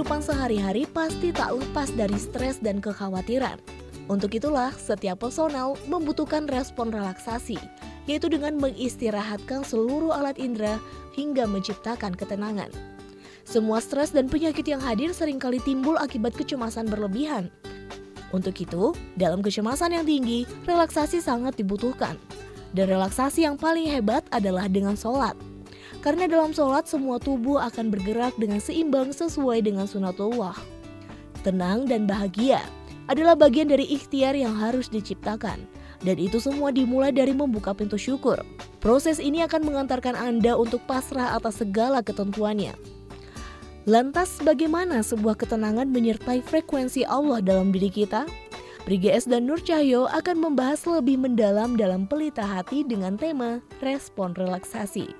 Kehidupan sehari-hari pasti tak lepas dari stres dan kekhawatiran. Untuk itulah, setiap personal membutuhkan respon relaksasi, yaitu dengan mengistirahatkan seluruh alat indera hingga menciptakan ketenangan. Semua stres dan penyakit yang hadir sering kali timbul akibat kecemasan berlebihan. Untuk itu, dalam kecemasan yang tinggi, relaksasi sangat dibutuhkan. Dan relaksasi yang paling hebat adalah dengan sholat. Karena dalam sholat semua tubuh akan bergerak dengan seimbang sesuai dengan sunatullah. Tenang dan bahagia adalah bagian dari ikhtiar yang harus diciptakan. Dan itu semua dimulai dari membuka pintu syukur. Proses ini akan mengantarkan Anda untuk pasrah atas segala ketentuannya. Lantas bagaimana sebuah ketenangan menyertai frekuensi Allah dalam diri kita? Briges dan Nur Cahyo akan membahas lebih mendalam dalam pelita hati dengan tema respon relaksasi.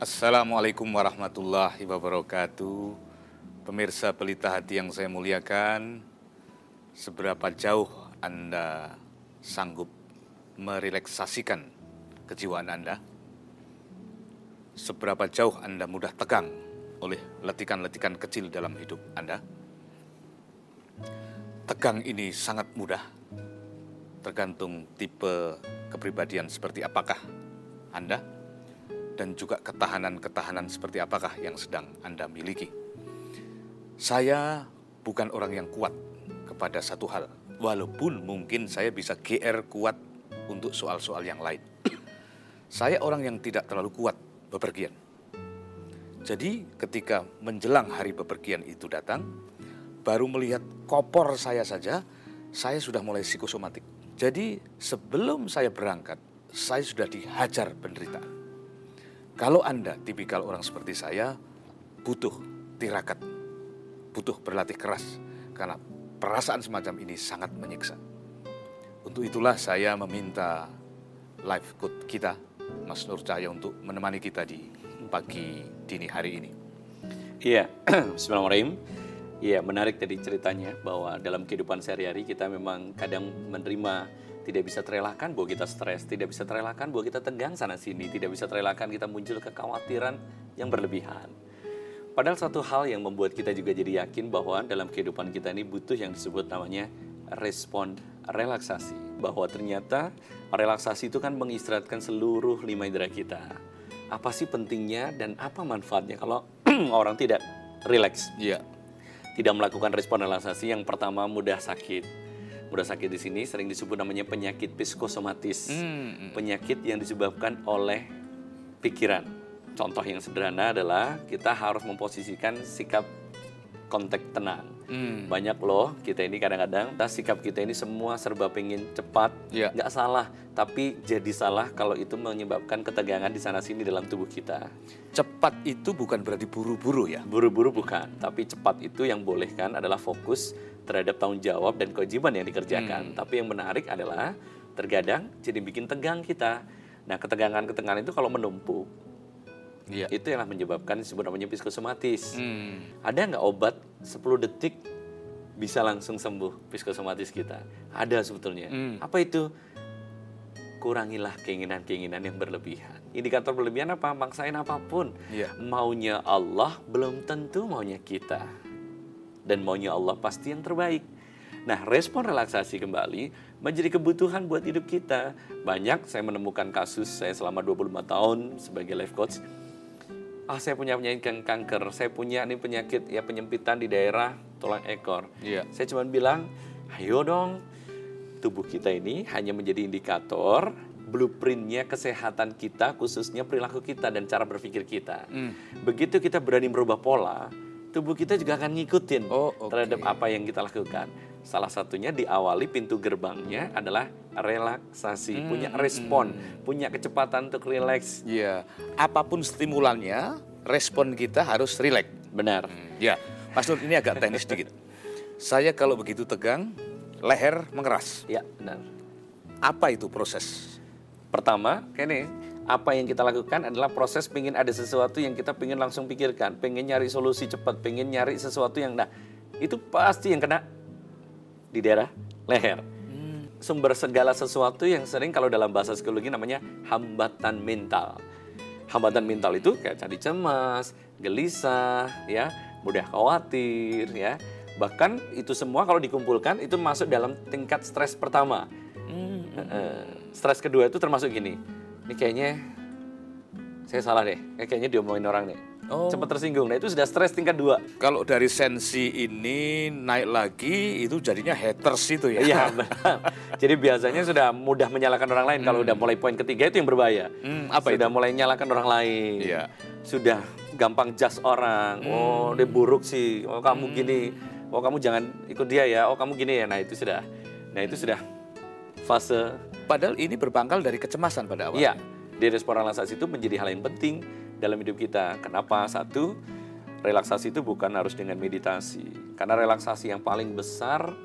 Assalamualaikum warahmatullahi wabarakatuh. Pemirsa pelita hati yang saya muliakan, seberapa jauh Anda sanggup merelaksasikan kejiwaan Anda? Seberapa jauh Anda mudah tegang oleh letikan-letikan kecil dalam hidup Anda? Tegang ini sangat mudah, tergantung tipe kepribadian seperti apakah Anda, dan juga ketahanan-ketahanan seperti apakah yang sedang Anda miliki. Saya bukan orang yang kuat kepada satu hal, walaupun mungkin saya bisa GR kuat untuk soal-soal yang lain. Saya orang yang tidak terlalu kuat bepergian. Jadi ketika menjelang hari bepergian itu datang, baru melihat kopor saya saja, saya sudah mulai psikosomatik. Jadi sebelum saya berangkat, saya sudah dihajar penderitaan. Kalau Anda tipikal orang seperti saya, butuh tirakat, butuh berlatih keras, karena perasaan semacam ini sangat menyiksa. Untuk itulah saya meminta live coach kita, Mas Nur Cahaya untuk menemani kita di pagi dini hari ini. Iya, Bismillahirrahmanirrahim. Iya, menarik tadi ceritanya bahwa dalam kehidupan sehari-hari kita memang kadang menerima tidak bisa terelakkan bahwa kita stres, tidak bisa terelakkan bahwa kita tegang sana sini, tidak bisa terelakkan kita muncul kekhawatiran yang berlebihan. Padahal satu hal yang membuat kita juga jadi yakin bahwa dalam kehidupan kita ini butuh yang disebut namanya respon relaksasi. Bahwa ternyata relaksasi itu kan mengistirahatkan seluruh lima indera kita. Apa sih pentingnya dan apa manfaatnya kalau orang tidak rileks? Iya. Tidak melakukan respon relaksasi yang pertama mudah sakit. Mudah sakit di sini sering disebut namanya penyakit psikosomatis. Hmm. Penyakit yang disebabkan oleh pikiran. Contoh yang sederhana adalah kita harus memposisikan sikap konteks tenang. Hmm. Banyak loh kita ini kadang-kadang tas sikap kita ini semua serba pengen cepat, nggak salah, tapi jadi salah kalau itu menyebabkan ketegangan di sana sini dalam tubuh kita. Cepat itu bukan berarti buru-buru ya. Buru-buru bukan, tapi cepat itu yang bolehkan adalah fokus terhadap tanggung jawab dan kewajiban yang dikerjakan. Tapi yang menarik adalah terkadang jadi bikin tegang kita. Nah, ketegangan-ketegangan itu kalau menumpuk, Iya. itu yang menyebabkan disebut namanya psikosomatis. Hmm. Ada nggak obat 10 detik bisa langsung sembuh psikosomatis kita? Ada sebetulnya. Hmm. Apa itu? Kurangilah keinginan-keinginan yang berlebihan. Indikator berlebihan apa? Maksain apa pun. Iya. Maunya Allah belum tentu maunya kita. Dan maunya Allah pasti yang terbaik. Nah, respon relaksasi kembali menjadi kebutuhan buat hidup kita. Banyak saya menemukan kasus saya selama 25 tahun sebagai life coach ah saya punya penyakit kan- kanker, saya punya nih penyakit ya penyempitan di daerah tulang ekor. Iya. Saya cuma bilang, ayo dong, tubuh kita ini hanya menjadi indikator blueprintnya kesehatan kita, khususnya perilaku kita dan cara berpikir kita. Hmm. Begitu kita berani merubah pola, tubuh kita juga akan ngikutin Oh, oke. terhadap apa yang kita lakukan. Salah satunya diawali pintu gerbangnya adalah relaksasi, punya respon, punya kecepatan untuk relax. Iya. Apa pun stimulannya, respon kita harus rileks. Benar. Ya, Mas Nur ini agak teknis sedikit. Saya kalau begitu tegang, leher mengeras. Ya, benar. Apa itu proses? Pertama, kayaknya apa yang kita lakukan adalah proses pengen ada sesuatu yang kita pengen langsung pikirkan, pengen nyari solusi cepat, pengen nyari sesuatu yang nah itu pasti yang kena di daerah leher. sumber segala sesuatu yang sering kalau dalam bahasa psikologi namanya hambatan mental. Hambatan mental itu kayak jadi cemas, gelisah, ya, mudah khawatir, ya. Bahkan itu semua kalau dikumpulkan itu masuk dalam tingkat stres pertama. Hmm. stres kedua itu termasuk gini. Ini kayaknya saya salah deh. Kayaknya diomongin orang nih oh. cepat tersinggung. Nah itu sudah stres tingkat dua. Kalau dari sensi ini naik lagi itu jadinya haters itu ya. Iya Jadi biasanya sudah mudah menyalahkan orang lain. Hmm. Kalau udah mulai poin ketiga itu yang berbahaya. Hmm, apa sudah itu? mulai menyalahkan orang lain. Iya. Sudah gampang jas orang. Hmm. Oh dia buruk sih. Oh kamu hmm. gini. Oh kamu jangan ikut dia ya. Oh kamu gini ya. Nah itu sudah. Nah itu sudah fase. Padahal ini berpangkal dari kecemasan pada awalnya. Iya. Di respon relaksasi itu menjadi hal yang penting dalam hidup kita. Kenapa? Satu, relaksasi itu bukan harus dengan meditasi. Karena relaksasi yang paling besar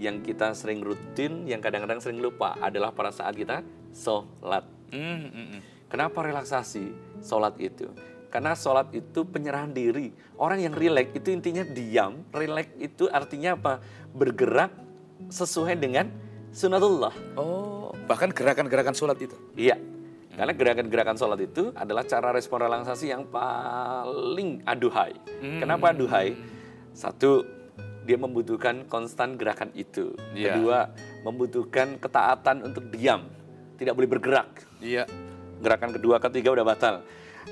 yang kita sering rutin, yang kadang-kadang sering lupa adalah pada saat kita sholat. Mm, -hmm. Kenapa relaksasi sholat itu? Karena sholat itu penyerahan diri. Orang yang rileks itu intinya diam. Rileks itu artinya apa? Bergerak sesuai dengan sunatullah. Oh, bahkan gerakan-gerakan sholat itu? Iya, karena gerakan-gerakan sholat itu adalah cara respon relaksasi yang paling aduhai. Hmm. Kenapa aduhai? Satu, dia membutuhkan konstan gerakan itu. Yeah. Kedua, membutuhkan ketaatan untuk diam, tidak boleh bergerak. Iya. Yeah. Gerakan kedua, ketiga udah batal.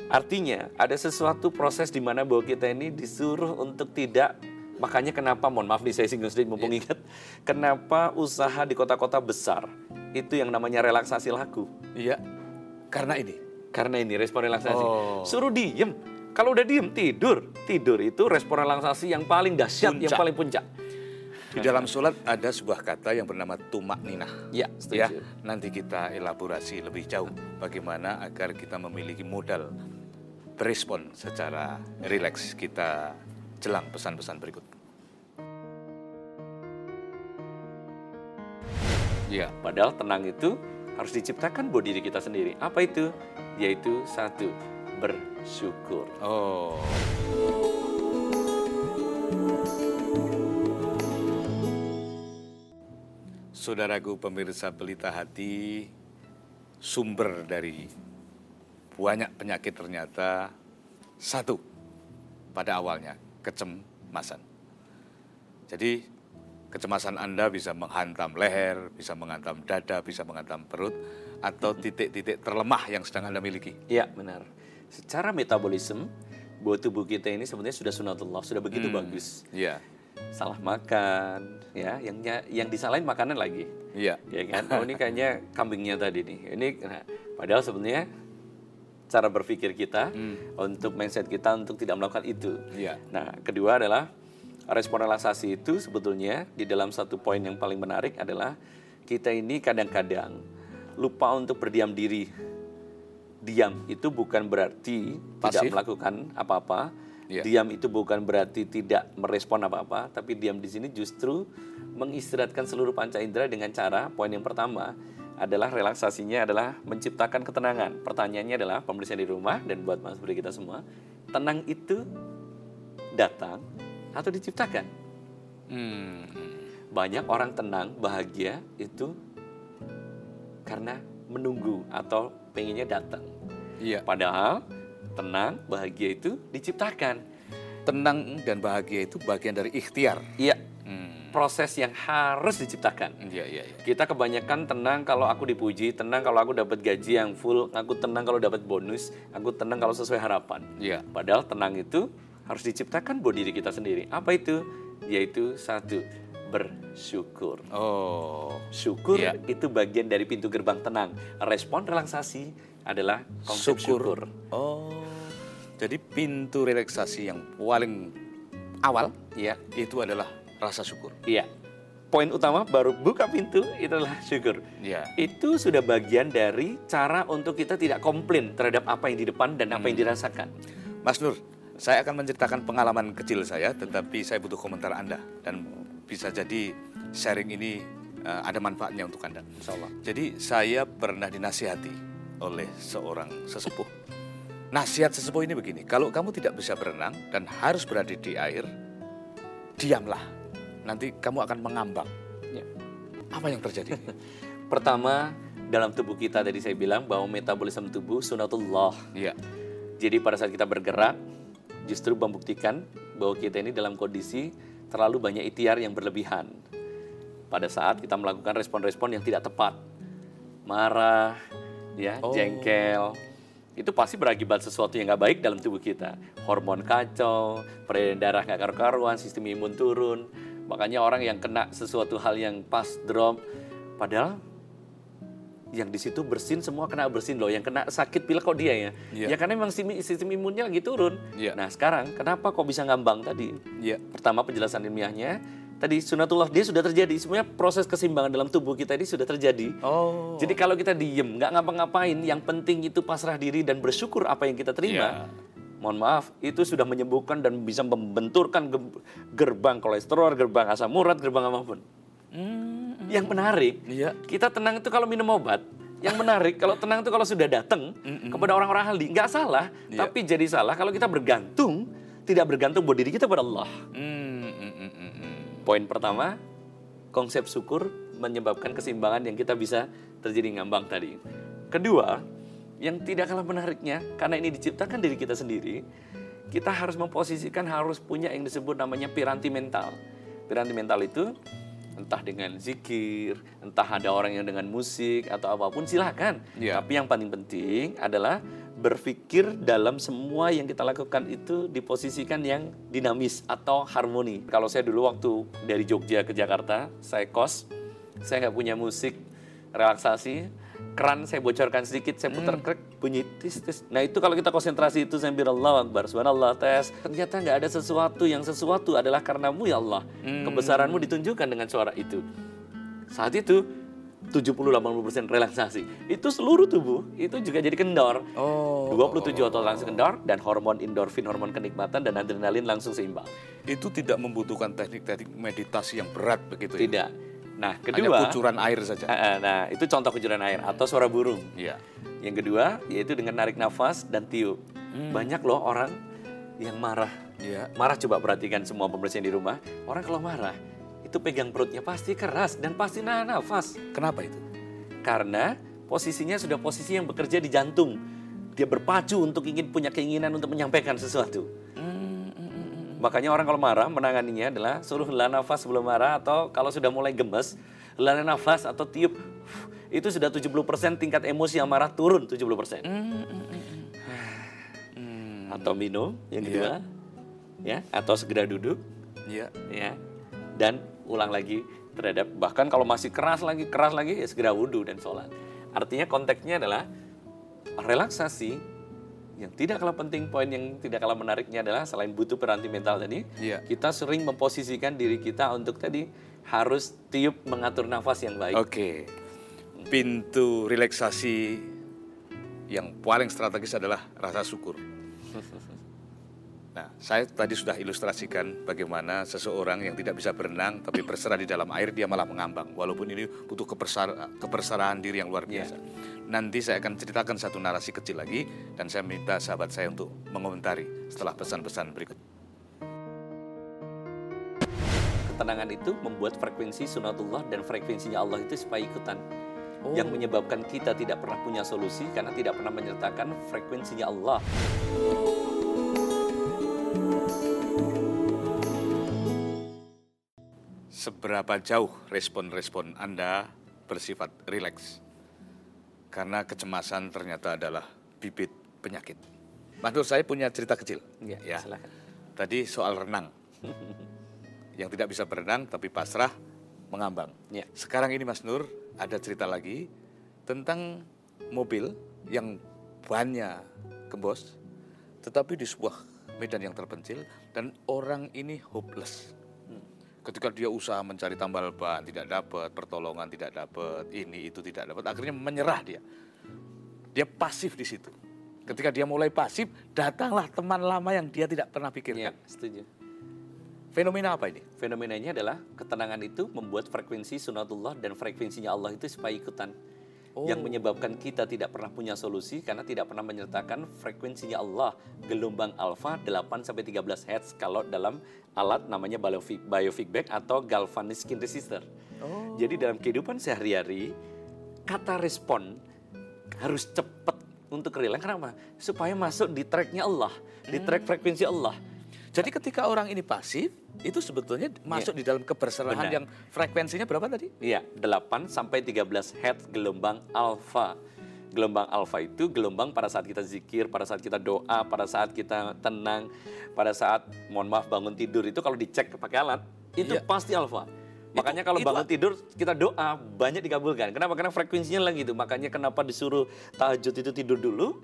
Artinya ada sesuatu proses di mana bahwa kita ini disuruh untuk tidak Makanya kenapa, mohon maaf nih saya singgung sedikit mumpung yeah. ingat, kenapa usaha di kota-kota besar itu yang namanya relaksasi laku. Iya. Karena ini? Karena ini respon relaksasi. Oh. Suruh diem. Kalau udah diem tidur. Tidur itu respon relaksasi yang paling dahsyat, yang paling puncak. Di dalam sholat ada sebuah kata yang bernama tumak ninah. Ya, Ya, nanti kita elaborasi lebih jauh bagaimana agar kita memiliki modal berespon secara rileks kita jelang pesan-pesan berikut. Ya, padahal tenang itu harus diciptakan buat diri kita sendiri. Apa itu? Yaitu satu, bersyukur. Oh. Saudaraku pemirsa Pelita Hati, sumber dari banyak penyakit ternyata satu pada awalnya kecemasan. Jadi Kecemasan Anda bisa menghantam leher, bisa menghantam dada, bisa menghantam perut, atau titik-titik terlemah yang sedang Anda miliki. Iya, benar. Secara metabolisme, buat tubuh kita ini sebenarnya sudah sunatullah, sudah begitu hmm, bagus. Iya. Salah makan, ya, yang yang disalahin makanan lagi. Iya. Ya kan? Oh ini kayaknya kambingnya tadi nih. Ini nah, padahal sebenarnya cara berpikir kita hmm. untuk mindset kita untuk tidak melakukan itu. Iya. Nah, kedua adalah respon relaksasi itu sebetulnya di dalam satu poin yang paling menarik adalah kita ini kadang-kadang lupa untuk berdiam diri. Diam itu bukan berarti Pasif. tidak melakukan apa-apa. Yeah. Diam itu bukan berarti tidak merespon apa-apa, tapi diam di sini justru mengistirahatkan seluruh panca indera dengan cara poin yang pertama adalah relaksasinya adalah menciptakan ketenangan. Pertanyaannya adalah pemirsa di rumah dan buat Mas Budi kita semua, tenang itu datang atau diciptakan. Hmm. Banyak orang tenang, bahagia itu karena menunggu atau pengennya datang. Iya. Padahal tenang, bahagia itu diciptakan. Tenang dan bahagia itu bagian dari ikhtiar. Iya. Hmm. Proses yang harus diciptakan. Iya, iya, iya. Kita kebanyakan tenang kalau aku dipuji, tenang kalau aku dapat gaji yang full, aku tenang kalau dapat bonus, aku tenang kalau sesuai harapan. Iya. Padahal tenang itu harus diciptakan buat diri kita sendiri. Apa itu? Yaitu satu, bersyukur. Oh, syukur yeah. itu bagian dari pintu gerbang tenang. Respon relaksasi adalah konsep syukur. syukur. Oh, jadi pintu relaksasi yang paling awal ya itu adalah rasa syukur. Iya. Poin utama baru buka pintu itu adalah syukur. Iya. Itu sudah bagian dari cara untuk kita tidak komplain terhadap apa yang di depan dan apa hmm. yang dirasakan. Mas Nur, saya akan menceritakan pengalaman kecil saya, tetapi saya butuh komentar Anda dan bisa jadi sharing ini uh, ada manfaatnya untuk Anda. Insya Allah. Jadi saya pernah dinasihati oleh seorang sesepuh. Nasihat sesepuh ini begini, kalau kamu tidak bisa berenang dan harus berada di air, diamlah. Nanti kamu akan mengambang. Ya. Apa yang terjadi? Pertama, dalam tubuh kita tadi saya bilang bahwa metabolisme tubuh sunatullah. Iya. Jadi pada saat kita bergerak, justru membuktikan bahwa kita ini dalam kondisi terlalu banyak ikhtiar yang berlebihan. Pada saat kita melakukan respon-respon yang tidak tepat, marah, ya, Oh. jengkel, itu pasti berakibat sesuatu yang nggak baik dalam tubuh kita. Hormon kacau, peredaran darah nggak karu-karuan, sistem imun turun. Makanya orang yang kena sesuatu hal yang pas drop, padahal yang di situ bersin semua kena bersin loh. Yang kena sakit pilek kok dia ya? Iya. Ya karena memang sistem, imunnya lagi turun. Iya. Nah sekarang kenapa kok bisa ngambang tadi? Iya. Pertama penjelasan ilmiahnya tadi sunatullah dia sudah terjadi. Semuanya proses keseimbangan dalam tubuh kita ini sudah terjadi. Oh. Jadi kalau kita diem, nggak ngapa-ngapain, yang penting itu pasrah diri dan bersyukur apa yang kita terima. Iya. Mohon maaf, itu sudah menyembuhkan dan bisa membenturkan ge- gerbang kolesterol, gerbang asam urat, gerbang apa pun. Yang menarik, Iya. kita tenang itu kalau minum obat. Yang menarik, kalau tenang itu kalau sudah datang kepada orang-orang ahli, nggak salah. Iya. Tapi jadi salah kalau kita bergantung, tidak bergantung buat diri kita pada Allah. Hmm, hmm. Poin pertama, konsep syukur menyebabkan keseimbangan yang kita bisa terjadi ngambang tadi. Kedua, yang tidak kalah menariknya, karena ini diciptakan diri kita sendiri, kita harus memposisikan, harus punya yang disebut namanya piranti mental. Piranti mental itu entah dengan zikir, entah ada orang yang dengan musik atau apa pun silahkan. Iya. Tapi yang paling penting adalah berpikir dalam semua yang kita lakukan itu diposisikan yang dinamis atau harmoni. Kalau saya dulu waktu dari Jogja ke Jakarta, saya kos, saya nggak punya musik relaksasi, keran saya bocorkan sedikit, saya putar krek, bunyi tis tis. Nah itu kalau kita konsentrasi itu sambil Allah Akbar, Subhanallah, tes. Ternyata nggak ada sesuatu yang sesuatu adalah karenamu ya Allah. Kebesaranmu ditunjukkan dengan suara itu. Saat itu 70-80% relaksasi. Itu seluruh tubuh itu juga jadi kendor. Oh. 27 otot langsung kendor dan hormon endorfin, hormon kenikmatan dan adrenalin langsung seimbang. Itu tidak membutuhkan teknik-teknik meditasi yang berat begitu ya? Tidak. Nah, Hanya kedua, kucuran air saja. Ah, nah itu contoh kucuran air atau suara burung. Iya. Yang kedua yaitu dengan narik nafas dan tiup. Banyak loh orang yang marah. Iya. Marah coba perhatikan semua pembersihan di rumah. Orang kalau marah itu pegang perutnya pasti keras dan pasti nahan nafas. Kenapa itu? Karena posisinya sudah posisi yang bekerja di jantung. Dia berpacu untuk ingin punya keinginan untuk menyampaikan sesuatu. Makanya orang kalau marah menanganinya adalah suruh hela nafas sebelum marah atau kalau sudah mulai gemes, hela nafas atau tiup. Itu sudah 70% tingkat emosi yang marah turun 70%. Atau minum yang kedua. Ya, atau segera duduk Iya. ya dan ulang lagi terhadap bahkan kalau masih keras lagi keras lagi ya segera wudhu dan sholat artinya konteksnya adalah relaksasi yang tidak kalah penting poin yang tidak kalah menariknya adalah selain butuh peranti mental tadi Iya. kita sering memposisikan diri kita untuk tadi harus tiup mengatur nafas yang baik Oke. Pintu relaksasi yang paling strategis adalah rasa syukur. Nah, saya tadi sudah ilustrasikan bagaimana seseorang yang tidak bisa berenang tapi berserah di dalam air dia malah mengambang. Walaupun ini butuh kebersar- keberserahan diri yang luar biasa. Nanti saya akan ceritakan satu narasi kecil lagi dan saya minta sahabat saya untuk mengomentari setelah pesan-pesan berikut. ketenangan itu membuat frekuensi sunatullah dan frekuensinya Allah itu supaya ikutan yang menyebabkan kita tidak pernah punya solusi karena tidak pernah menyertakan frekuensinya Allah Seberapa jauh respon-respon Anda bersifat rileks? Karena kecemasan ternyata adalah bibit penyakit. Mas Nur, saya punya cerita kecil. ya, silakan Tadi soal renang. Yang tidak bisa berenang tapi pasrah mengambang. Ya. Sekarang ini Mas Nur ada cerita lagi tentang mobil yang bannya gembos tetapi di sebuah medan yang terpencil dan orang ini hopeless. Ketika dia usaha mencari tambal ban tidak dapat, pertolongan tidak dapat, ini itu tidak dapat, akhirnya menyerah dia. Dia pasif di situ. Ketika dia mulai pasif, datanglah teman lama yang dia tidak pernah ya pikirkan. setuju Fenomena apa ini? fenomenanya adalah ketenangan itu membuat frekuensi sunatullah dan frekuensinya Allah itu supaya ikutan yang menyebabkan kita tidak pernah punya solusi karena tidak pernah menyertakan frekuensinya Allah gelombang alfa 8 sampai 13 Hz kalau dalam alat namanya biofeed- biofeedback atau galvanic skin resistor. Jadi dalam kehidupan sehari-hari kata respon harus cepat untuk relax kenapa? Supaya masuk di tracknya Allah, di track frekuensi Allah. Jadi ketika orang ini pasif, itu sebetulnya masuk di dalam keberserahan Benar. yang frekuensinya berapa tadi? Iya, 8 sampai 13 Hz gelombang alfa. Gelombang alfa itu gelombang pada saat kita zikir, pada saat kita doa, pada saat kita tenang, pada saat mohon maaf bangun tidur itu kalau dicek pakai alat itu Iya. pasti alfa. Makanya kalau itu- bangun tidur kita doa banyak dikabulkan. Kenapa? Karena frekuensinya lagi itu. Makanya kenapa disuruh tahajud itu tidur dulu?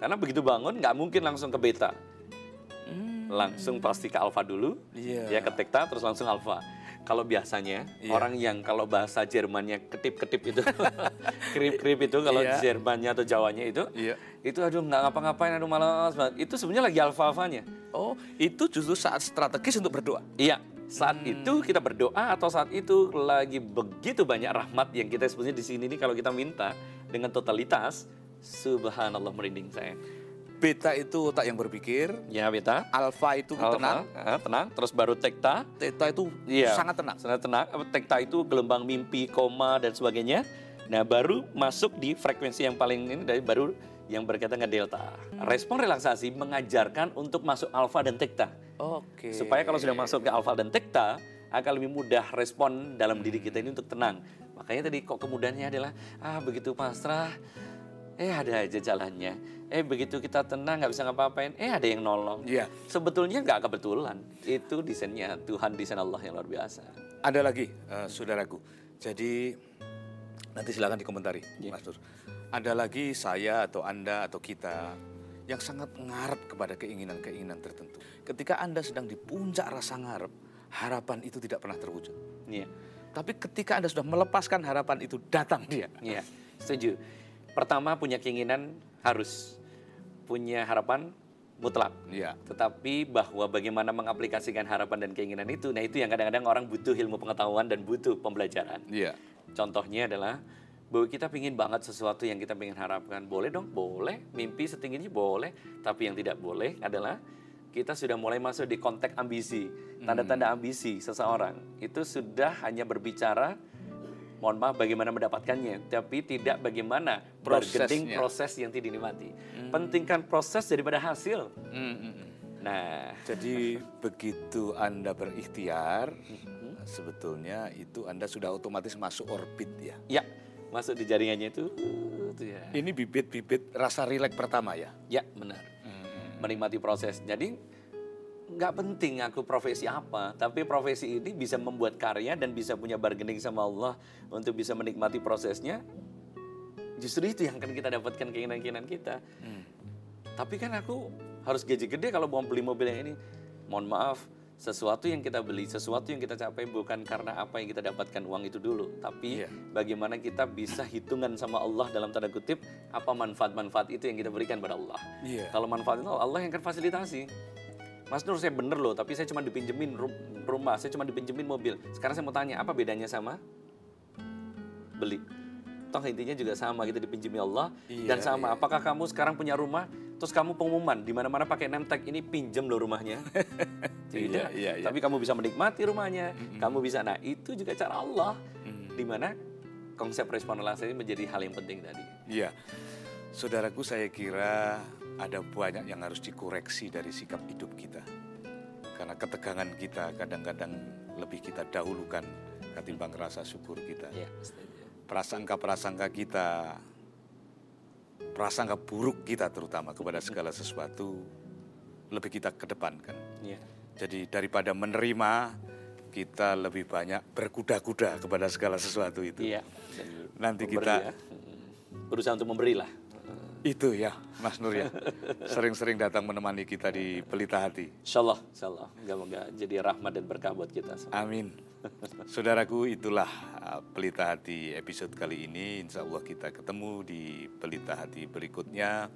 Karena begitu bangun nggak mungkin langsung ke beta. Langsung pasti ke alfa dulu, Iya. ya ke tekta terus langsung alfa. Kalau biasanya Iya. orang yang kalau bahasa Jermannya ketip-ketip itu, krip-krip itu kalau Iya. Jermannya atau Jawanya itu, Iya. itu aduh nggak ngapa-ngapain, aduh malas banget. Itu sebenarnya lagi alfa-alfanya. Oh, itu justru saat strategis untuk berdoa. Iya, saat Hmm. itu kita berdoa atau saat itu lagi begitu banyak rahmat yang kita sebetulnya di sini nih kalau kita minta dengan totalitas, subhanallah merinding saya. Beta itu otak yang berpikir, Ya beta, alfa itu alfa, tenang, ah, tenang, terus baru tekta, theta itu Iya. sangat tenang. Sangat tenang. Apa, Tekta itu gelombang mimpi, koma dan sebagainya. Nah, baru masuk di frekuensi yang paling ini dari baru yang berkaitan dengan delta. Respon relaksasi mengajarkan untuk masuk alfa dan tekta. Oke. Supaya kalau sudah masuk ke alfa dan tekta akan lebih mudah respon dalam diri kita ini untuk tenang. Makanya tadi kok kemudahannya adalah ah begitu pasrah eh ada aja jalannya. Eh begitu kita tenang nggak bisa ngapa-ngapain, eh ada yang nolong. Iya. Sebetulnya nggak kebetulan. Itu desainnya Tuhan, desain Allah yang luar biasa. Ada lagi, eh, saudaraku. Jadi nanti silakan dikomentari, Iya. Mas Nur. Ada lagi saya atau anda atau kita yang sangat ngarep kepada keinginan-keinginan tertentu. Ketika anda sedang di puncak rasa ngarep, harapan itu tidak pernah terwujud. Iya. Tapi ketika anda sudah melepaskan harapan itu, datang dia. Iya, setuju. Pertama punya keinginan harus punya harapan mutlak. Iya. Tetapi bahwa bagaimana mengaplikasikan harapan dan keinginan itu, nah itu yang kadang-kadang orang butuh ilmu pengetahuan dan butuh pembelajaran. Iya. Contohnya adalah bahwa kita pingin banget sesuatu yang kita pengen harapkan. Boleh dong, boleh. Mimpi setinggi ini boleh. Tapi yang tidak boleh adalah kita sudah mulai masuk di konteks ambisi. Tanda-tanda ambisi seseorang itu sudah hanya berbicara mohon maaf bagaimana mendapatkannya, tapi tidak bagaimana Prosesnya. proses yang tidak dinikmati. Pentingkan proses daripada hasil. Mm, mm, mm. Nah, Jadi begitu anda berikhtiar, sebetulnya itu anda sudah otomatis masuk orbit ya. ya masuk di jaringannya itu, itu ya. Ini bibit-bibit rasa rileks pertama ya. Ya, benar. Menikmati proses. Jadi nggak penting aku profesi apa, tapi profesi ini bisa membuat karya dan bisa punya bargaining sama Allah untuk bisa menikmati prosesnya. Justru itu yang akan kita dapatkan keinginan-keinginan kita. Tapi kan aku harus gaji gede kalau mau beli mobil yang ini. Mohon maaf, sesuatu yang kita beli, sesuatu yang kita capai bukan karena apa yang kita dapatkan uang itu dulu, tapi Iya. bagaimana kita bisa hitungan sama Allah dalam tanda kutip apa manfaat-manfaat itu yang kita berikan pada Allah. Iya. Kalau manfaat itu Allah yang akan fasilitasi. Mas Nur saya bener loh, tapi saya cuma dipinjemin ru- rumah, saya cuma dipinjemin mobil. Sekarang saya mau tanya, apa bedanya sama beli? Toh intinya juga sama, kita dipinjemi Allah Iya, dan sama. iya. Apakah kamu sekarang punya rumah, terus kamu pengumuman di mana-mana pakai name tag ini pinjam loh rumahnya? Tidak. Iya, iya, iya. Tapi kamu bisa menikmati rumahnya, kamu bisa. Nah itu juga cara Allah, di mana konsep respon relaksasi menjadi hal yang penting tadi. Iya. Saudaraku saya kira ada banyak yang harus dikoreksi dari sikap hidup kita. Karena ketegangan kita kadang-kadang lebih kita dahulukan ketimbang rasa syukur kita. Ya. Prasangka-prasangka kita, prasangka buruk kita terutama kepada segala sesuatu lebih kita kedepankan. Iya. Jadi daripada menerima, kita lebih banyak berkuda-kuda kepada segala sesuatu itu. Iya. Nanti memberi kita- ya. berusaha untuk memberilah. Itu ya, Mas Nur ya. Sering-sering datang menemani kita di Pelita Hati. Insya Allah, insya Allah. Moga-moga jadi rahmat dan berkah buat kita. semua. Amin. Saudaraku, itulah uh, Pelita Hati episode kali ini. Insya Allah kita ketemu di Pelita Hati berikutnya.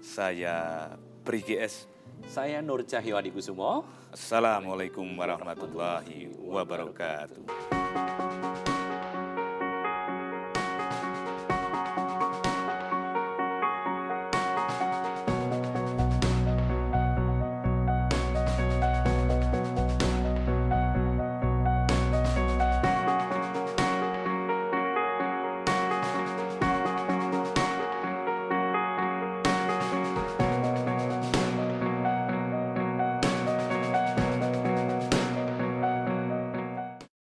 Saya Pri GS. Saya Nur Cahyo Adikusumo. Assalamualaikum warahmatullahi wabarakatuh.